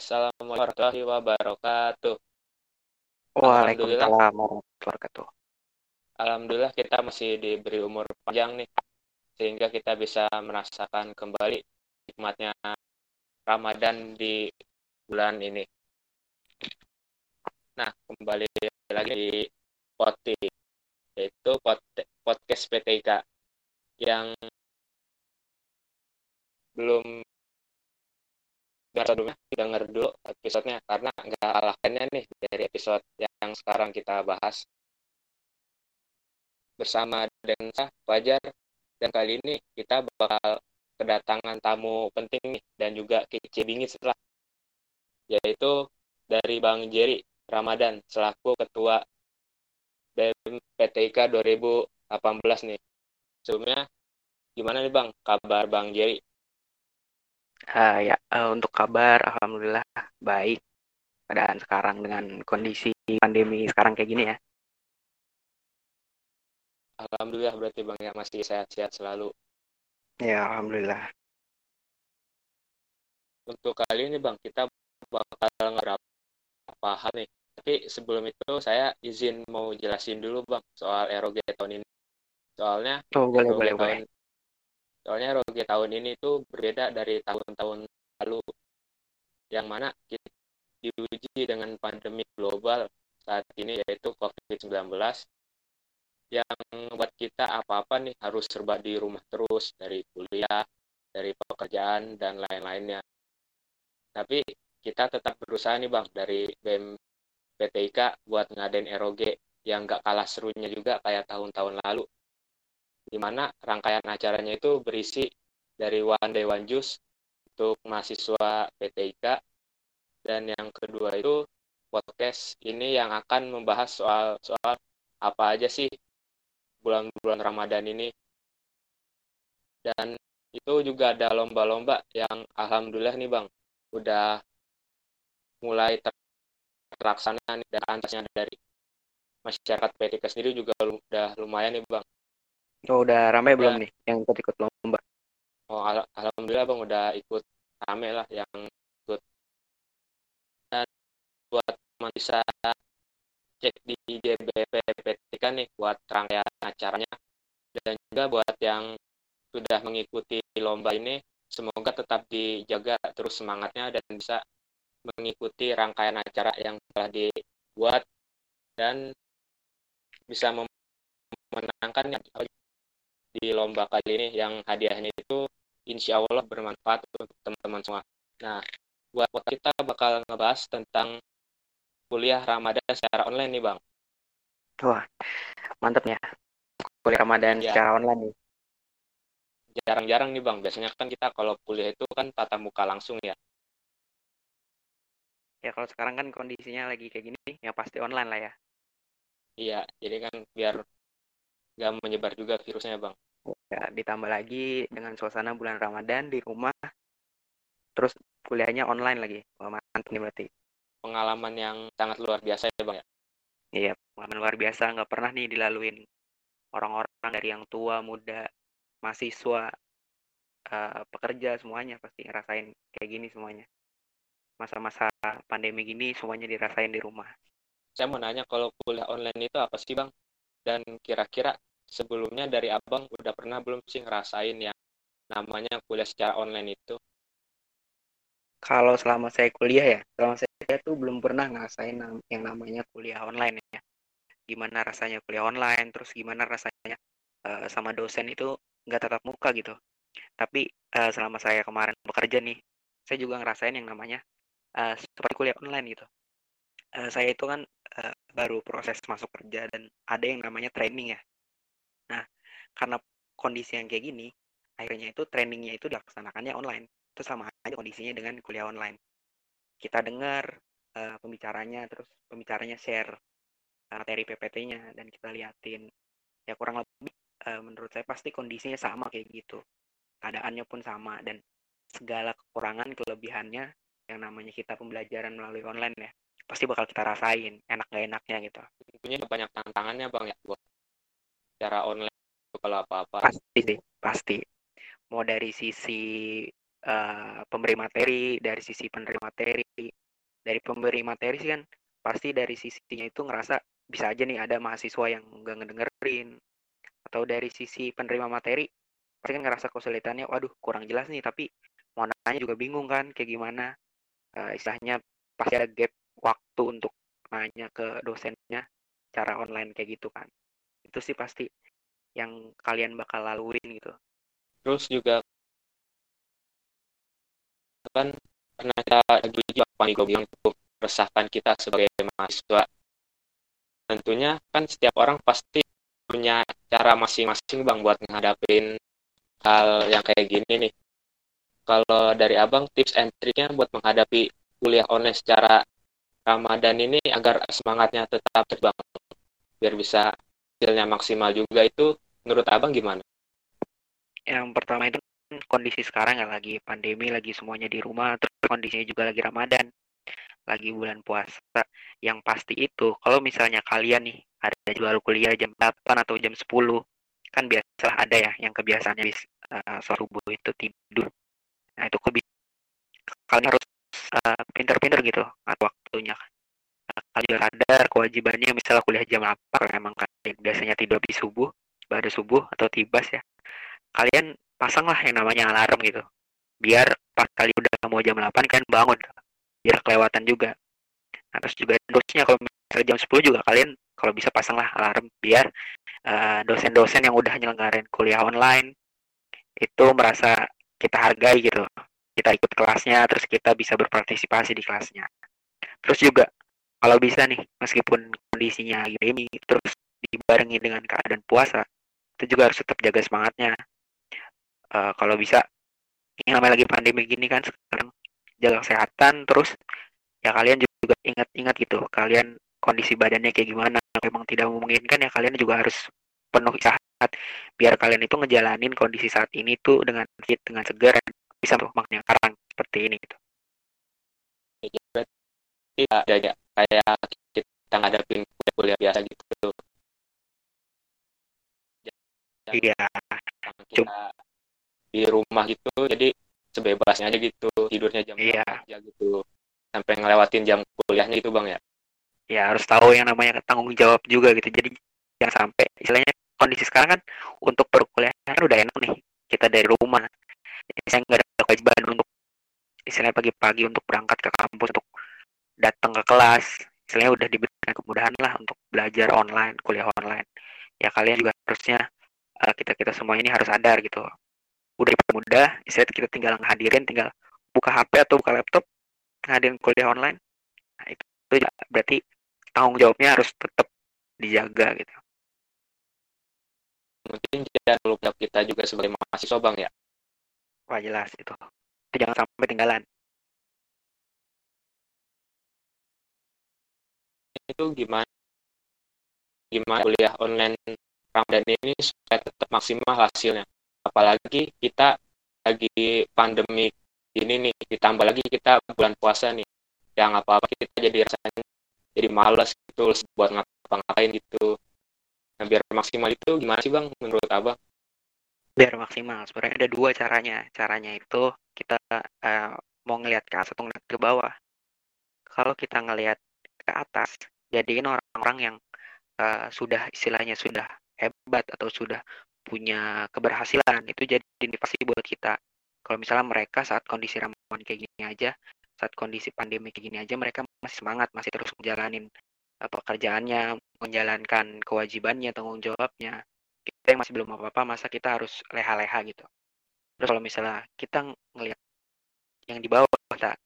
Assalamualaikum warahmatullahi wabarakatuh. Waalaikumsalam warahmatullahi wabarakatuh. Alhamdulillah kita masih diberi umur panjang nih, sehingga kita bisa merasakan kembali nikmatnya Ramadan di bulan ini. Nah, kembali lagi di Poti, yaitu podcast PTIK yang belum sebelumnya denger dulu episodenya karena nggak kalah nih dari episode yang sekarang kita bahas bersama dengan saya Fajar dan kali ini kita bakal kedatangan tamu penting nih dan juga kece bingit setelah yaitu dari Bang Jerry Ramadan selaku ketua BEM PTIK 2018 nih. Sebelumnya gimana nih Bang kabar Bang Jerry? Uh, ya, uh, untuk kabar alhamdulillah baik keadaan sekarang dengan kondisi pandemi sekarang kayak gini ya. Alhamdulillah berarti Bang ya masih sehat-sehat selalu. Ya, alhamdulillah. Untuk kali ini Bang, kita bakal ngerapa hal nih. Tapi sebelum itu saya izin mau jelasin dulu Bang soal ROG tahun ini. Soalnya oh, boleh, boleh, tahun, boleh Soalnya Roge tahun ini tuh berbeda dari tahun-tahun lalu yang mana kita diuji dengan pandemi global saat ini yaitu COVID-19 yang buat kita apa-apa nih harus serba di rumah terus dari kuliah, dari pekerjaan dan lain-lainnya. Tapi kita tetap berusaha nih Bang dari BEM PTIK buat ngadain ROG yang gak kalah serunya juga kayak tahun-tahun lalu di mana rangkaian acaranya itu berisi dari One Day One Juice untuk mahasiswa PTIK dan yang kedua itu podcast ini yang akan membahas soal soal apa aja sih bulan-bulan Ramadan ini. Dan itu juga ada lomba-lomba yang alhamdulillah nih bang udah mulai terlaksana dan antasnya dari masyarakat PTK sendiri juga udah lumayan nih bang Oh, udah ramai belum nih yang ikut ikut lomba? Oh, al alhamdulillah bang udah ikut rame lah yang ikut. Dan buat teman bisa cek di GBPPTK nih buat rangkaian acaranya dan juga buat yang sudah mengikuti lomba ini semoga tetap dijaga terus semangatnya dan bisa mengikuti rangkaian acara yang telah dibuat dan bisa memenangkan di lomba kali ini yang hadiahnya itu insya Allah bermanfaat untuk teman-teman semua. Nah, buat kita bakal ngebahas tentang kuliah Ramadan secara online nih Bang. Wah, mantep ya. Kuliah Ramadan ya. secara online nih. Jarang-jarang nih Bang, biasanya kan kita kalau kuliah itu kan tatap muka langsung ya. Ya kalau sekarang kan kondisinya lagi kayak gini, ya pasti online lah ya. Iya, jadi kan biar nggak menyebar juga virusnya bang. Ya ditambah lagi dengan suasana bulan Ramadan di rumah terus kuliahnya online lagi. Wah, mantap nih berarti. Pengalaman yang sangat luar biasa ya bang ya? Iya pengalaman luar biasa. Nggak pernah nih dilaluin orang-orang dari yang tua muda mahasiswa uh, pekerja semuanya pasti ngerasain kayak gini semuanya. Masa-masa pandemi gini semuanya dirasain di rumah. Saya mau nanya kalau kuliah online itu apa sih bang? Dan kira-kira sebelumnya dari abang udah pernah belum sih ngerasain yang namanya kuliah secara online itu? Kalau selama saya kuliah ya, selama saya tuh belum pernah ngerasain yang namanya kuliah online ya. Gimana rasanya kuliah online, terus gimana rasanya uh, sama dosen itu nggak tatap muka gitu. Tapi uh, selama saya kemarin bekerja nih, saya juga ngerasain yang namanya uh, seperti kuliah online gitu. Uh, saya itu kan uh, baru proses masuk kerja dan ada yang namanya training ya. Nah, karena kondisi yang kayak gini, akhirnya itu trainingnya itu dilaksanakannya online. Itu sama aja kondisinya dengan kuliah online. Kita dengar uh, pembicaranya, terus pembicaranya share materi PPT-nya dan kita liatin. Ya kurang lebih uh, menurut saya pasti kondisinya sama kayak gitu. Keadaannya pun sama dan segala kekurangan kelebihannya yang namanya kita pembelajaran melalui online ya pasti bakal kita rasain enak gak enaknya gitu. Tentunya banyak tantangannya bang ya secara online kalau apa-apa. Pasti sih pasti. Mau dari sisi uh, pemberi materi, dari sisi penerima materi. Dari pemberi materi sih kan pasti dari sisinya itu ngerasa bisa aja nih ada mahasiswa yang nggak ngedengerin. Atau dari sisi penerima materi pasti kan ngerasa kesulitannya waduh kurang jelas nih tapi mau nanya juga bingung kan kayak gimana. Uh, istilahnya pasti ada gap waktu untuk nanya ke dosennya cara online kayak gitu kan itu sih pasti yang kalian bakal laluin gitu. Terus juga kan karena kita lagi apa gue bilang cukup resahkan kita sebagai mahasiswa. Tentunya kan setiap orang pasti punya cara masing-masing bang buat menghadapin hal yang kayak gini nih. Kalau dari abang tips and triknya buat menghadapi kuliah online secara Ramadan ini agar semangatnya tetap terbang biar bisa hasilnya maksimal juga itu menurut abang gimana? Yang pertama itu kondisi sekarang ya lagi pandemi lagi semuanya di rumah terus kondisinya juga lagi Ramadan lagi bulan puasa. Yang pasti itu kalau misalnya kalian nih ada jual kuliah jam 8 atau jam 10 kan biasa ada ya yang kebiasaannya bis uh, subuh itu tidur. Nah itu kok kalian harus uh, pinter-pinter gitu atau waktunya kalian sadar kewajibannya misalnya kuliah jam 8 memang kalian biasanya tidur di subuh pada subuh atau tibas ya. Kalian pasanglah yang namanya alarm gitu. Biar pas kali udah mau jam 8 kan bangun biar kelewatan juga. Nah, terus juga dosnya kalau misalnya jam 10 juga kalian kalau bisa pasanglah alarm biar uh, dosen-dosen yang udah nyelenggarain kuliah online itu merasa kita hargai gitu. Kita ikut kelasnya terus kita bisa berpartisipasi di kelasnya. Terus juga kalau bisa nih meskipun kondisinya pandemi terus dibarengi dengan keadaan puasa itu juga harus tetap jaga semangatnya. Uh, kalau bisa ini namanya lagi pandemi gini kan sekarang jaga kesehatan terus ya kalian juga ingat-ingat gitu kalian kondisi badannya kayak gimana. Memang tidak memungkinkan ya kalian juga harus penuh istirahat biar kalian itu ngejalanin kondisi saat ini tuh dengan fit dengan segar bisa tuh makanya sekarang seperti ini gitu. Tidak ada kayak kita ngadapin kuliah biasa gitu. Iya. kita di rumah gitu jadi sebebasnya aja gitu tidurnya jam iya. aja gitu sampai ngelewatin jam kuliahnya itu bang ya. Ya harus tahu yang namanya tanggung jawab juga gitu jadi jangan sampai istilahnya kondisi sekarang kan untuk perkuliahan udah enak nih kita dari rumah. Jadi saya nggak ada kewajiban untuk istilahnya pagi-pagi untuk berangkat ke kampus untuk datang ke kelas istilahnya udah diberikan kemudahan lah untuk belajar online kuliah online. Ya kalian juga harusnya uh, kita kita semua ini harus sadar gitu. Udah mudah istilah kita tinggal ngehadirin tinggal buka HP atau buka laptop ngadirin kuliah online nah, itu, itu berarti tanggung jawabnya harus tetap dijaga gitu. Mungkin jangan lupa kita juga sebagai mahasiswa bang ya. Wah jelas itu. Jangan sampai tinggalan itu gimana gimana kuliah online Ramadan ini supaya tetap maksimal hasilnya. Apalagi kita lagi pandemi ini nih ditambah lagi kita bulan puasa nih. Yang apa-apa kita jadi rasanya jadi malas gitu buat ngapa-ngapain gitu. Nah biar maksimal itu gimana sih bang menurut abang? Biar maksimal. Sebenarnya ada dua caranya. Caranya itu kita uh, mau ngelihat ke atas atau ngeliat ke bawah. Kalau kita ngelihat ke atas jadiin orang-orang yang uh, sudah istilahnya sudah hebat atau sudah punya keberhasilan itu jadi motivasi buat kita. Kalau misalnya mereka saat kondisi ramuan kayak gini aja saat kondisi pandemi kayak gini aja mereka masih semangat masih terus menjalanin uh, pekerjaannya menjalankan kewajibannya tanggung jawabnya. Kita yang masih belum apa-apa masa kita harus leha-leha gitu. Terus kalau misalnya kita ngelihat yang di bawah kita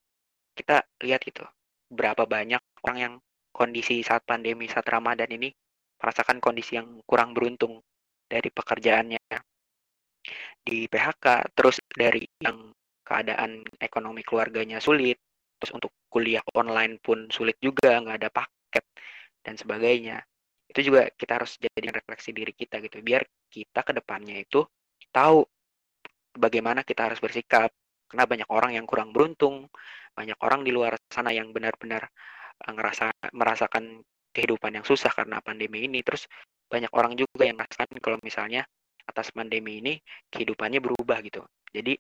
kita lihat gitu berapa banyak orang yang kondisi saat pandemi saat Ramadan ini merasakan kondisi yang kurang beruntung dari pekerjaannya di PHK, terus dari yang keadaan ekonomi keluarganya sulit, terus untuk kuliah online pun sulit juga, nggak ada paket dan sebagainya. Itu juga kita harus jadi refleksi diri kita gitu, biar kita ke depannya itu tahu bagaimana kita harus bersikap. Karena banyak orang yang kurang beruntung, banyak orang di luar sana yang benar-benar ngerasa merasakan kehidupan yang susah karena pandemi ini. Terus banyak orang juga yang merasakan kalau misalnya atas pandemi ini kehidupannya berubah gitu. Jadi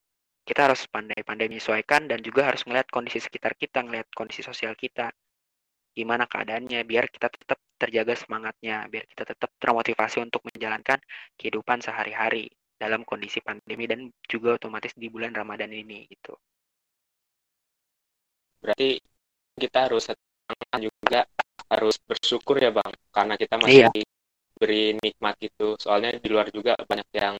kita harus pandai-pandai menyesuaikan dan juga harus melihat kondisi sekitar kita, melihat kondisi sosial kita, gimana keadaannya, biar kita tetap terjaga semangatnya, biar kita tetap termotivasi untuk menjalankan kehidupan sehari-hari dalam kondisi pandemi dan juga otomatis di bulan Ramadan ini gitu. Berarti kita harus juga harus bersyukur ya bang, karena kita masih iya. beri nikmat itu. Soalnya di luar juga banyak yang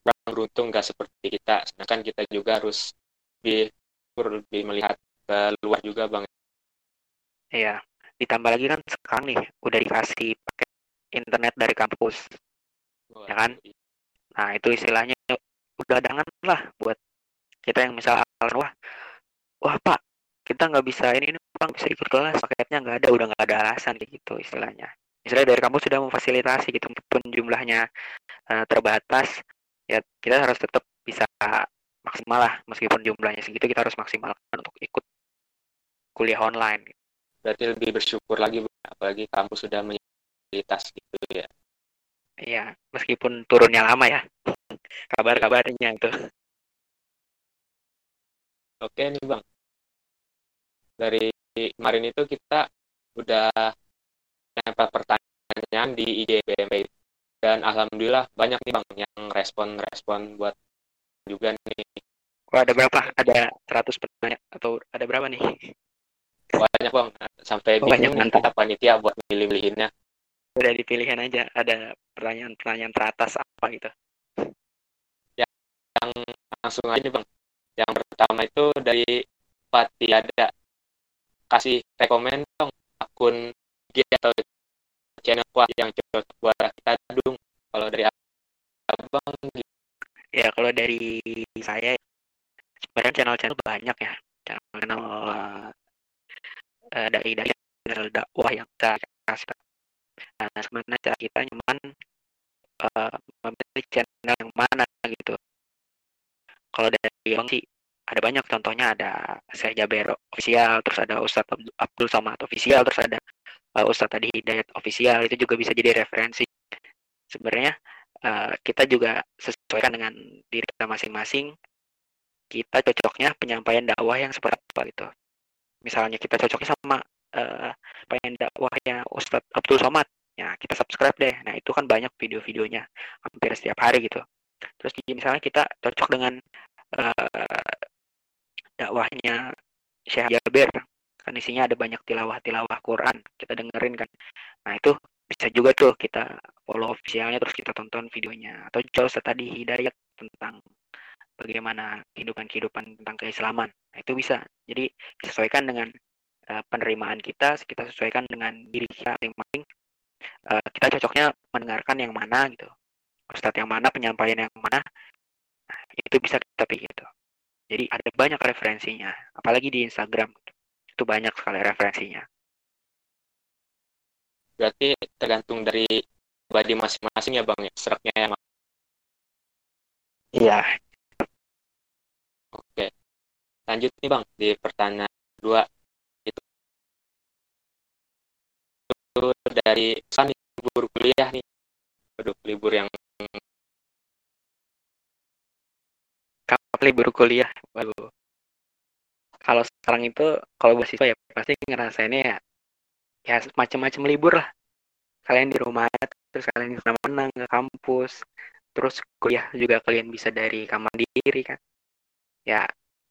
kurang beruntung nggak seperti kita sedangkan kita juga harus lebih lebih melihat ke luar juga bang iya ditambah lagi kan sekarang nih udah dikasih pakai internet dari kampus Wah, ya kan iya. nah itu istilahnya udah dangan lah buat kita yang misal wah wah pak kita nggak bisa ini, ini bang bisa ikut kelas paketnya nggak ada udah nggak ada alasan kayak gitu istilahnya. Misalnya dari kampus sudah memfasilitasi gitu pun jumlahnya uh, terbatas ya kita harus tetap bisa maksimal lah meskipun jumlahnya segitu kita harus maksimalkan untuk ikut kuliah online. Berarti lebih bersyukur lagi apalagi kampus sudah memfasilitasi gitu ya. Iya meskipun turunnya lama ya kabar-kabarnya itu. Oke nih bang. Dari kemarin itu kita udah nempel pertanyaan di IG BMP dan alhamdulillah banyak nih bang yang respon-respon buat juga nih. Wah, ada berapa? Ada 100 pertanyaan atau ada berapa nih? Banyak bang, sampai oh, bingung banyak, kita panitia buat milih-milihinnya. Udah dipilihin aja, ada pertanyaan-pertanyaan teratas apa gitu. Ya, yang langsung aja nih bang. Yang pertama itu dari Pati ada kasih rekomend dong akun IG atau channel kuah yang cocok buat kita dong. Kalau dari abang gitu. ya kalau dari saya sebenarnya channel-channel banyak ya. Channel uh, dari dari channel dakwah yang kita kasih. Nah sebenarnya cara kita cuman uh, memilih channel yang mana gitu. Kalau dari bang sih ada banyak contohnya ada saya Jaber official terus ada Ustadz Abdul Somad official terus ada uh, Ustadz tadi Hidayat official itu juga bisa jadi referensi. Sebenarnya uh, kita juga sesuaikan dengan diri kita masing-masing. Kita cocoknya penyampaian dakwah yang seperti apa gitu. Misalnya kita cocoknya sama uh, penyampaian dakwahnya Ustadz Abdul Somad ya kita subscribe deh. Nah itu kan banyak video-videonya hampir setiap hari gitu. Terus misalnya kita cocok dengan dakwahnya Syekh Jaber kan isinya ada banyak tilawah-tilawah Quran kita dengerin kan. Nah itu bisa juga tuh kita follow officialnya terus kita tonton videonya. Atau jauh tadi hidayat tentang bagaimana kehidupan-kehidupan tentang keislaman. Nah itu bisa. Jadi sesuaikan dengan uh, penerimaan kita kita sesuaikan dengan diri kita masing-masing. Uh, kita cocoknya mendengarkan yang mana gitu. Ustadz yang mana penyampaian yang mana nah, itu bisa kita pilih gitu jadi ada banyak referensinya apalagi di Instagram itu banyak sekali referensinya. Berarti tergantung dari pribadi masing-masing ya bang, ya, seraknya ya Iya. Oke. Lanjut nih bang, di pertanyaan kedua itu, itu dari kan libur kuliah nih. Aduh, libur yang libur kuliah? Waduh kalau sekarang itu kalau buat siswa ya pasti ngerasainnya ya ya macam-macam libur lah. Kalian di rumah terus kalian bisa menang ke kampus terus kuliah juga kalian bisa dari kamar diri kan. Ya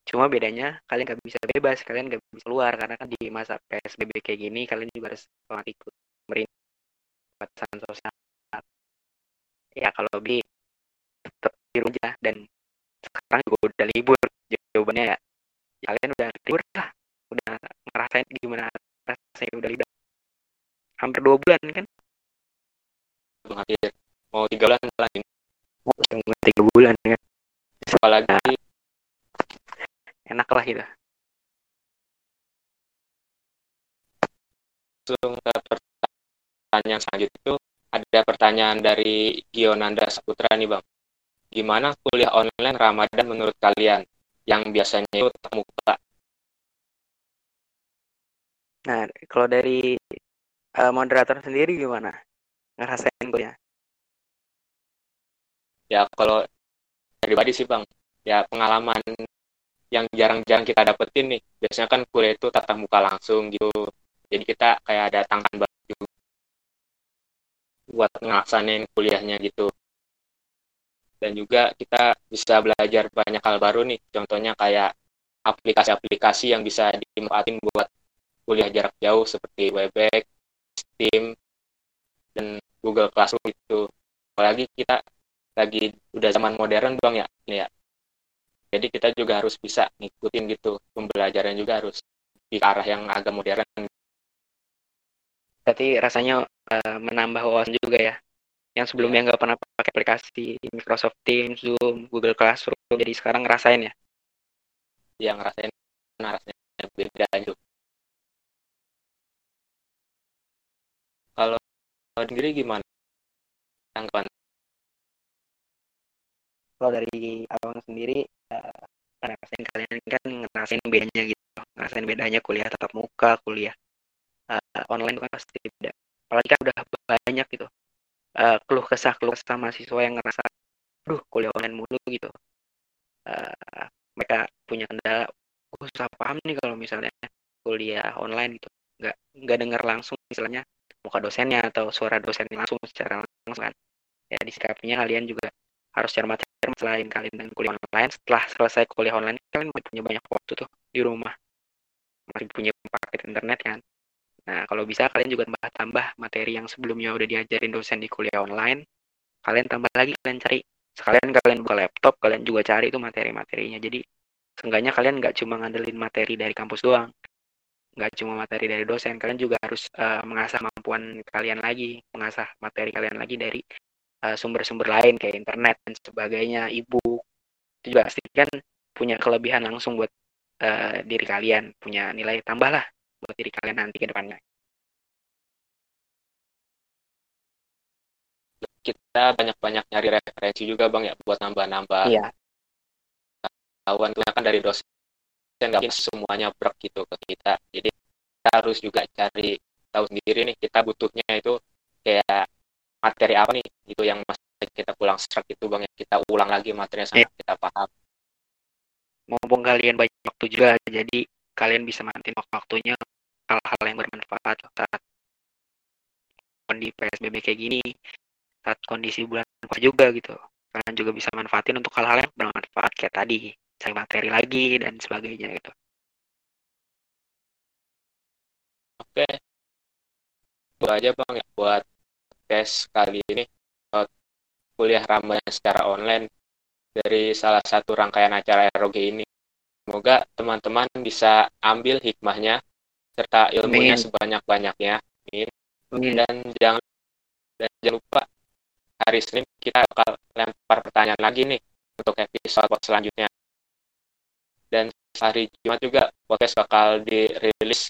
cuma bedanya kalian nggak bisa bebas kalian nggak bisa keluar karena kan di masa psbb kayak gini kalian juga harus ikut pemerintah sosial. Ya kalau lebih tetap di rumah dan sekarang juga udah libur jawabannya ya kalian udah libur lah. Udah ngerasain gimana rasanya udah libur. Hampir dua bulan kan? Hampir mau tiga bulan lagi. Mau tiga bulan kan? Apalagi nah, enak lah kita langsung ke pertanyaan selanjutnya itu ada pertanyaan dari Gionanda Saputra nih bang gimana kuliah online Ramadan menurut kalian yang biasanya itu tatap muka. Nah, kalau dari uh, moderator sendiri gimana? Ngerasain gue ya? Ya, kalau pribadi sih Bang, ya pengalaman yang jarang-jarang kita dapetin nih biasanya kan kuliah itu tatap muka langsung gitu jadi kita kayak ada tangan baru buat ngelaksanain kuliahnya gitu dan juga kita bisa belajar banyak hal baru nih. Contohnya kayak aplikasi-aplikasi yang bisa dimanfaatin buat kuliah jarak jauh seperti Webex, Steam, dan Google Classroom itu apalagi kita lagi udah zaman modern bang ya ini ya. Jadi kita juga harus bisa ngikutin gitu. Pembelajaran juga harus di arah yang agak modern. Berarti rasanya uh, menambah wawasan juga ya yang sebelumnya nggak pernah pakai aplikasi Microsoft Teams, Zoom, Google Classroom jadi sekarang ngerasain ya? Yang ngerasain. Rasanya beda juga. Kalau sendiri gimana? Tanggapan? Kalau dari abang sendiri uh, ngerasain kalian kan ngerasain bedanya gitu. Ngerasain bedanya kuliah tatap muka kuliah uh, online itu kan pasti beda. Apalagi kan udah banyak gitu uh, keluh kesah keluh kesah mahasiswa yang ngerasa duh kuliah online mulu gitu. Uh, mereka punya kendala gue susah paham nih kalau misalnya kuliah online gitu. Nggak nggak dengar langsung misalnya muka dosennya atau suara dosennya langsung secara langsung kan. Ya disikapinya kalian juga harus cermat selain kalian dengan kuliah online setelah selesai kuliah online kalian masih punya banyak waktu tuh di rumah. Masih punya paket internet kan nah kalau bisa kalian juga tambah-tambah materi yang sebelumnya udah diajarin dosen di kuliah online kalian tambah lagi kalian cari. Sekalian kalian buka laptop kalian juga cari itu materi-materinya. Jadi seenggaknya kalian nggak cuma ngandelin materi dari kampus doang nggak cuma materi dari dosen kalian juga harus uh, mengasah kemampuan kalian lagi mengasah materi kalian lagi dari Eh, sumber-sumber uh, lain kayak internet dan sebagainya, ibu itu juga pasti kan punya kelebihan langsung buat uh, diri kalian, punya nilai tambah lah buat diri kalian nanti ke depannya. Kita banyak-banyak nyari referensi juga bang ya buat nambah-nambah. Iya. Tahuan tuh kan dari dosen nggak mungkin semuanya berat gitu ke kita. Jadi kita harus juga cari tahu sendiri nih kita butuhnya itu kayak materi apa nih itu yang masih kita pulang serak itu bang ya kita ulang lagi materinya sampai yeah. kita paham mumpung kalian banyak waktu juga jadi kalian bisa mantin waktunya hal-hal yang bermanfaat saat kondisi PSBB kayak gini saat kondisi bulan puasa juga gitu. Kalian juga bisa manfaatin untuk hal-hal yang bermanfaat kayak tadi cari materi lagi dan sebagainya gitu. Oke. Itu aja bang ya buat podcast kali ini. Kuliah ramah secara online dari salah satu rangkaian acara ROG ini. Semoga teman-teman bisa ambil hikmahnya serta ilmunya sebanyak-banyaknya. Dan jangan dan jangan lupa hari Senin kita bakal lempar pertanyaan lagi nih untuk episode selanjutnya. Dan hari Jumat juga podcast bakal dirilis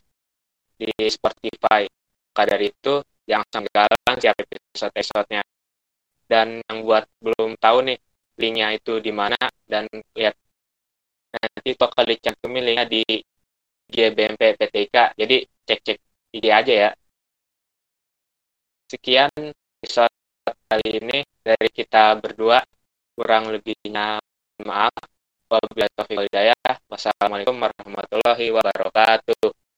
di Spotify. Maka dari itu yang senggalan siap episode-episodenya. Dan yang buat belum tahu nih linknya itu di mana dan lihat nanti bakal dicantumin linknya di GBMP PTK. Jadi cek-cek IG aja ya. Sekian episode kali ini dari kita berdua. Kurang lebihnya maaf. Wabillahi taufiq Wassalamualaikum warahmatullahi wabarakatuh.